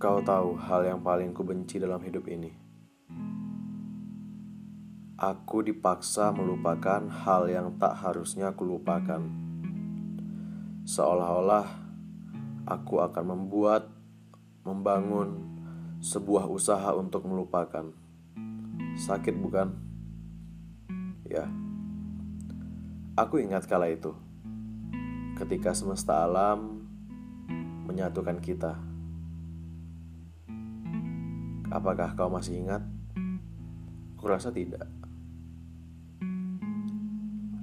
Kau tahu hal yang paling kubenci dalam hidup ini. Aku dipaksa melupakan hal yang tak harusnya kulupakan. Seolah-olah aku akan membuat, membangun sebuah usaha untuk melupakan. Sakit bukan? Ya. Aku ingat kala itu. Ketika semesta alam menyatukan kita. Apakah kau masih ingat? Kurasa tidak.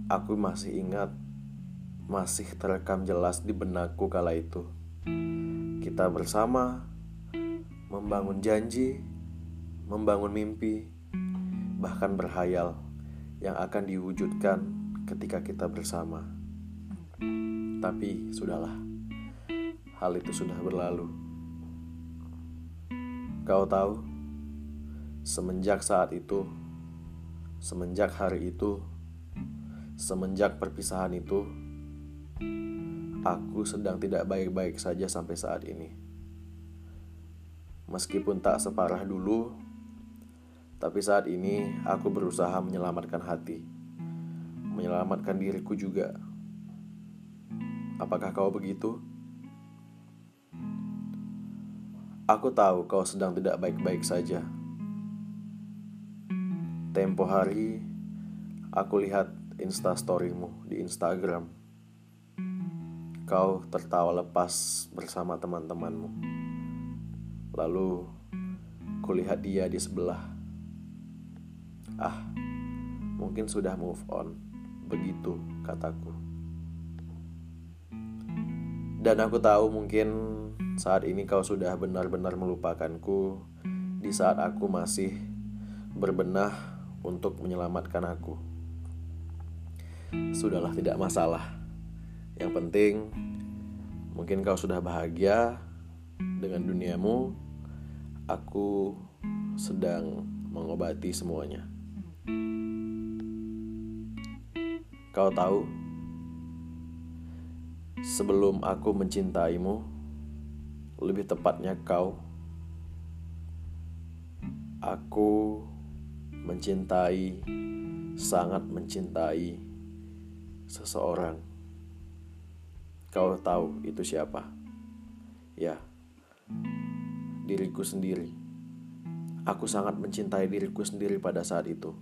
Aku masih ingat, masih terekam jelas di benakku kala itu. Kita bersama membangun janji, membangun mimpi, bahkan berhayal yang akan diwujudkan ketika kita bersama. Tapi sudahlah, hal itu sudah berlalu. Kau tahu, semenjak saat itu, semenjak hari itu, semenjak perpisahan itu, aku sedang tidak baik-baik saja sampai saat ini. Meskipun tak separah dulu, tapi saat ini aku berusaha menyelamatkan hati, menyelamatkan diriku juga. Apakah kau begitu? Aku tahu kau sedang tidak baik-baik saja. Tempo hari, aku lihat instastorymu di Instagram. Kau tertawa lepas bersama teman-temanmu. Lalu, kulihat dia di sebelah. Ah, mungkin sudah move on. Begitu kataku. Dan aku tahu mungkin saat ini kau sudah benar-benar melupakanku di saat aku masih berbenah untuk menyelamatkan aku. Sudahlah, tidak masalah. Yang penting, mungkin kau sudah bahagia dengan duniamu. Aku sedang mengobati semuanya. Kau tahu, sebelum aku mencintaimu, lebih tepatnya kau. Aku mencintai, sangat mencintai seseorang. Kau tahu itu siapa? Ya, diriku sendiri. Aku sangat mencintai diriku sendiri pada saat itu.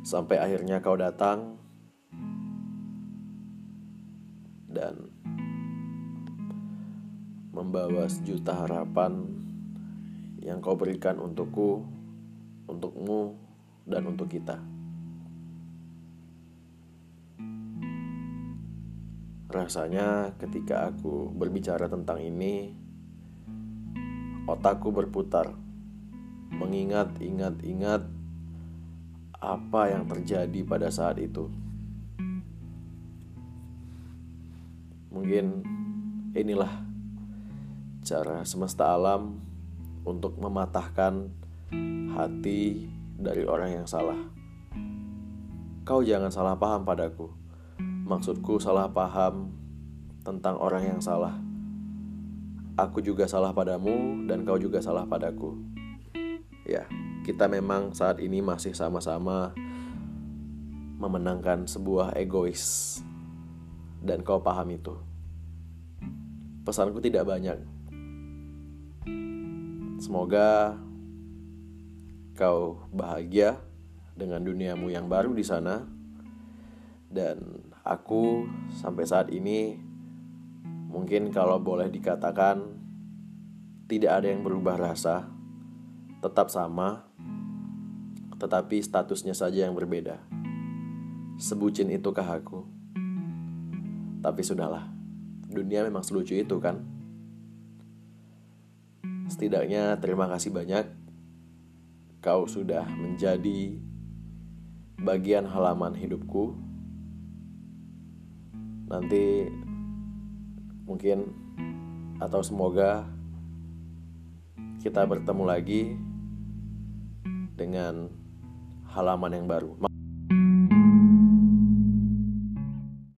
Sampai akhirnya kau datang dan membawa sejuta harapan yang kau berikan untukku, untukmu, dan untuk kita. Rasanya ketika aku berbicara tentang ini, otakku berputar, mengingat, ingat, ingat apa yang terjadi pada saat itu. Mungkin inilah cara semesta alam untuk mematahkan hati dari orang yang salah. Kau jangan salah paham padaku. Maksudku salah paham tentang orang yang salah. Aku juga salah padamu dan kau juga salah padaku. Ya, kita memang saat ini masih sama-sama memenangkan sebuah egois. Dan kau paham itu. Pesanku tidak banyak, Semoga kau bahagia dengan duniamu yang baru di sana. Dan aku sampai saat ini mungkin kalau boleh dikatakan tidak ada yang berubah rasa, tetap sama, tetapi statusnya saja yang berbeda. Sebucin itukah aku? Tapi sudahlah, dunia memang selucu itu kan? Setidaknya terima kasih banyak kau sudah menjadi bagian halaman hidupku. Nanti mungkin atau semoga kita bertemu lagi dengan halaman yang baru.